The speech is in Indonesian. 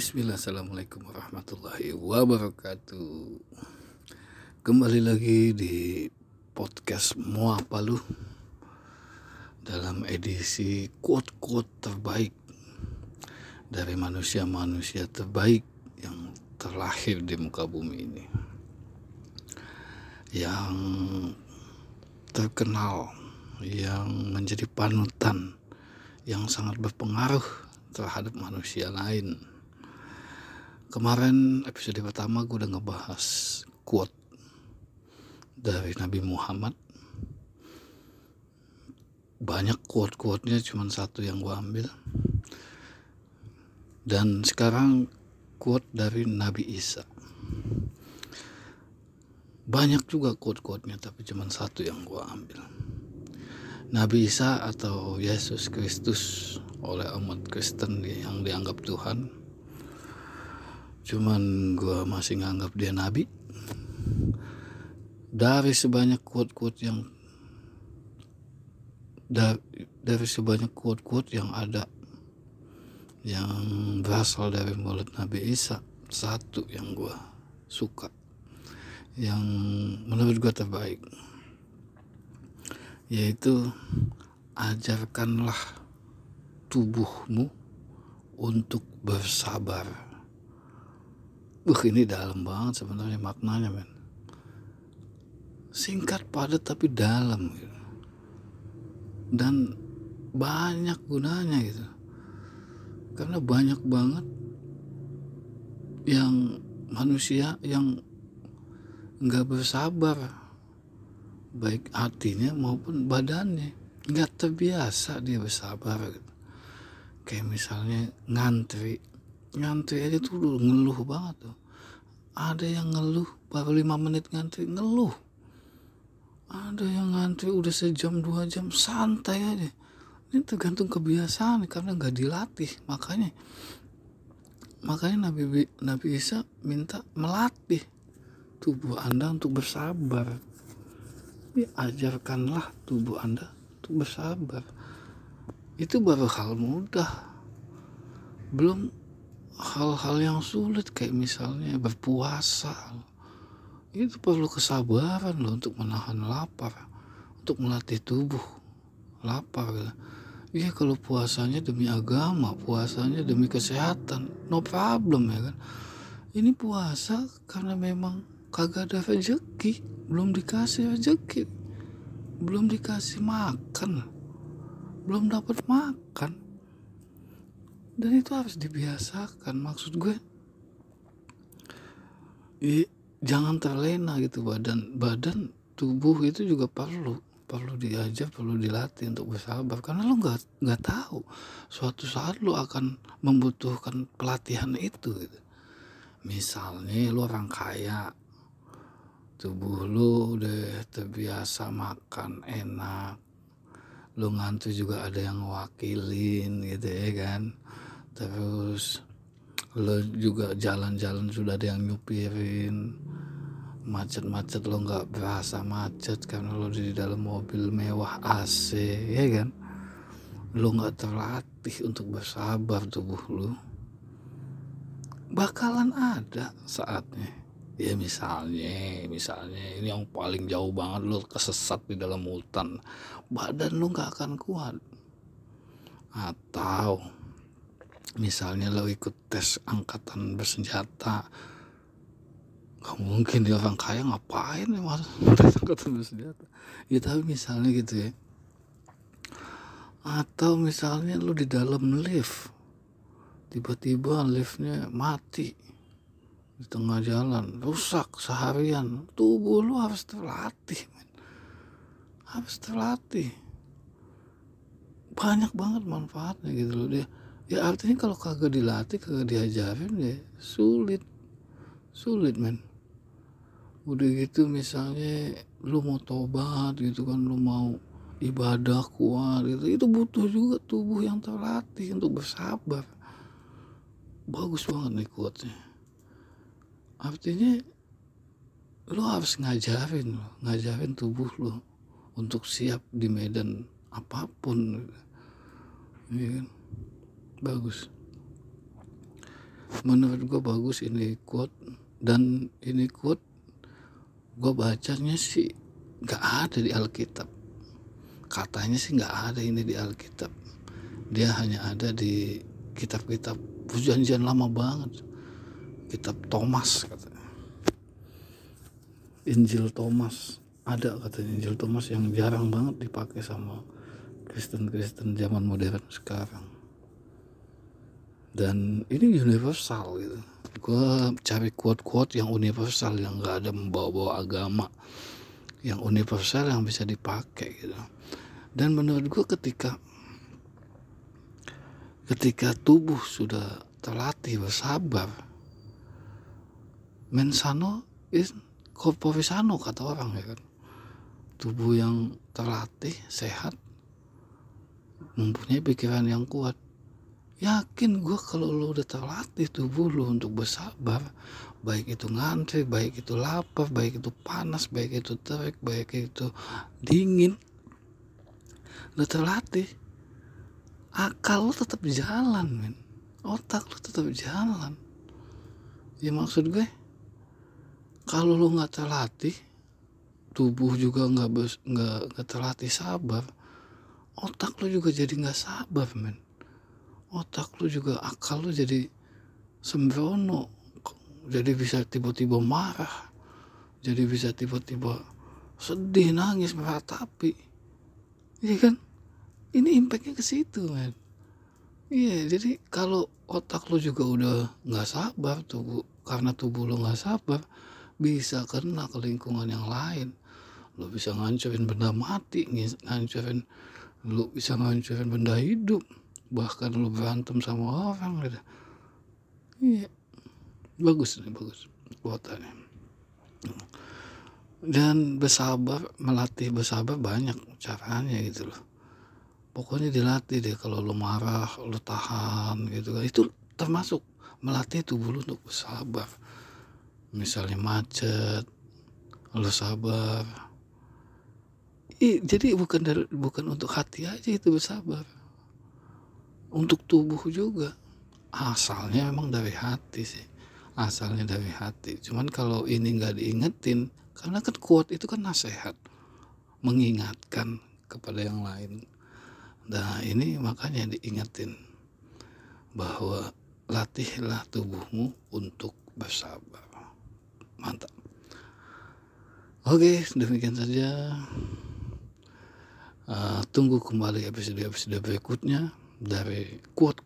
Bismillah, Assalamualaikum warahmatullahi wabarakatuh. Kembali lagi di podcast Mua Palu Dalam edisi quote-quote terbaik Dari manusia-manusia terbaik yang terlahir di muka bumi ini. Yang terkenal, yang menjadi panutan Yang sangat berpengaruh terhadap manusia lain Kemarin episode pertama gue udah ngebahas quote dari Nabi Muhammad. Banyak quote-quote-nya cuma satu yang gue ambil. Dan sekarang quote dari Nabi Isa. Banyak juga quote-quote-nya tapi cuma satu yang gue ambil. Nabi Isa atau Yesus Kristus oleh umat Kristen yang dianggap Tuhan cuman gue masih nganggap dia nabi. Dari sebanyak quote-quote yang dari, sebanyak quote-quote yang ada yang berasal dari mulut Nabi Isa satu yang gue suka. Yang menurut gue terbaik yaitu ajarkanlah tubuhmu untuk bersabar Wah ini dalam banget sebenarnya maknanya men. Singkat padat tapi dalam gitu. Dan banyak gunanya gitu. Karena banyak banget yang manusia yang nggak bersabar baik hatinya maupun badannya nggak terbiasa dia bersabar gitu. kayak misalnya ngantri ngantri aja tuh udah ngeluh banget tuh. Ada yang ngeluh baru lima menit ngantri ngeluh. Ada yang ngantri udah sejam dua jam santai aja. Ini tergantung kebiasaan karena nggak dilatih makanya. Makanya Nabi Nabi Isa minta melatih tubuh anda untuk bersabar. Ya, ajarkanlah tubuh anda untuk bersabar. Itu baru hal mudah. Belum hal-hal yang sulit kayak misalnya berpuasa. Itu perlu kesabaran loh untuk menahan lapar untuk melatih tubuh lapar. Iya kalau puasanya demi agama puasanya demi kesehatan no problem ya kan? Ini puasa karena memang kagak ada rezeki belum dikasih rezeki belum dikasih makan belum dapat makan dan itu harus dibiasakan maksud gue. I, jangan terlena gitu badan. Badan tubuh itu juga perlu. Perlu diajar perlu dilatih untuk bersabar. Karena lo nggak nggak tahu suatu saat lo akan membutuhkan pelatihan itu gitu. Misalnya lo orang kaya tubuh lo udah terbiasa makan enak lo ngantuk juga ada yang wakilin gitu ya kan terus lo juga jalan-jalan sudah ada yang nyupirin. Macet-macet lo nggak berasa macet karena lo di dalam mobil mewah AC ya kan? Lo nggak terlatih untuk bersabar tubuh lo. Bakalan ada saatnya. Ya misalnya misalnya ini yang paling jauh banget lo kesesat di dalam hutan. Badan lo nggak akan kuat. Atau misalnya lo ikut tes angkatan bersenjata gak mungkin dia orang kaya ngapain ya mas? Tes angkatan bersenjata. Ya tapi misalnya gitu ya. Atau misalnya lo di dalam lift tiba-tiba liftnya mati di tengah jalan rusak seharian tubuh lo harus terlatih men. harus terlatih. Banyak banget manfaatnya gitu loh dia ya artinya kalau kagak dilatih kagak diajarin ya sulit. Sulit men. Udah gitu misalnya lu mau tobat gitu kan lu mau ibadah kuat gitu itu butuh juga tubuh yang terlatih untuk bersabar. Bagus banget nih kuatnya artinya lu harus ngajarin ngajarin tubuh lu untuk siap di medan apa pun kan? Bagus. Menurut gue bagus ini quote. Dan ini quote gue bacanya sih nggak ada di Alkitab. Katanya sih nggak ada ini di Alkitab. Dia hanya ada di kitab-kitab perjanjian lama banget. Kitab Thomas katanya. Injil Thomas. Ada katanya. Injil Thomas yang jarang banget dipakai sama Kristen-Kristen zaman modern sekarang dan ini universal gitu. Gue cari quote-quote yang universal yang gak ada membawa-bawa agama. Yang universal yang bisa dipakai gitu. Dan menurut gue ketika ketika tubuh sudah terlatih bersabar mensano is corporisano kata orang ya kan? Tubuh yang terlatih sehat mempunyai pikiran yang kuat yakin gue kalau lo udah terlatih tubuh lo untuk bersabar baik itu ngantri baik itu lapar baik itu panas baik itu terik baik itu dingin lo terlatih akal lo tetap jalan men. Otak lo tetap jalan. Ya maksud gue kalau lo nggak terlatih tubuh juga nggak nggak terlatih sabar otak lo juga jadi nggak sabar men otak lu juga akal lu jadi sembrono jadi bisa tiba-tiba marah jadi bisa tiba-tiba sedih nangis meratapi. Iya kan? Ini impactnya ke situ men. Iya jadi kalau otak lu juga udah nggak sabar tubuh karena tubuh lu nggak sabar bisa kena ke lingkungan yang lain. Lu bisa ngancurin benda mati ngancurin lu bisa ngancurin benda hidup bahkan lu berantem sama orang gitu. Iya. Bagus nih bagus kuatannya dan bersabar melatih bersabar banyak caranya gitu loh. Pokoknya dilatih deh kalau lu marah lu tahan gitu kan. Itu termasuk melatih tubuh lu untuk bersabar. Misalnya macet lu sabar. I, jadi bukan dari bukan untuk hati aja itu bersabar untuk tubuh juga. Asalnya memang dari hati sih. Asalnya dari hati. Cuman kalau ini nggak diingetin karena kan kuat itu kan nasihat. Mengingatkan kepada yang lain. Nah ini makanya diingetin bahwa latihlah tubuhmu untuk bersabar. Mantap. Oke demikian saja. Uh, tunggu kembali episode-episode berikutnya dari quote-quote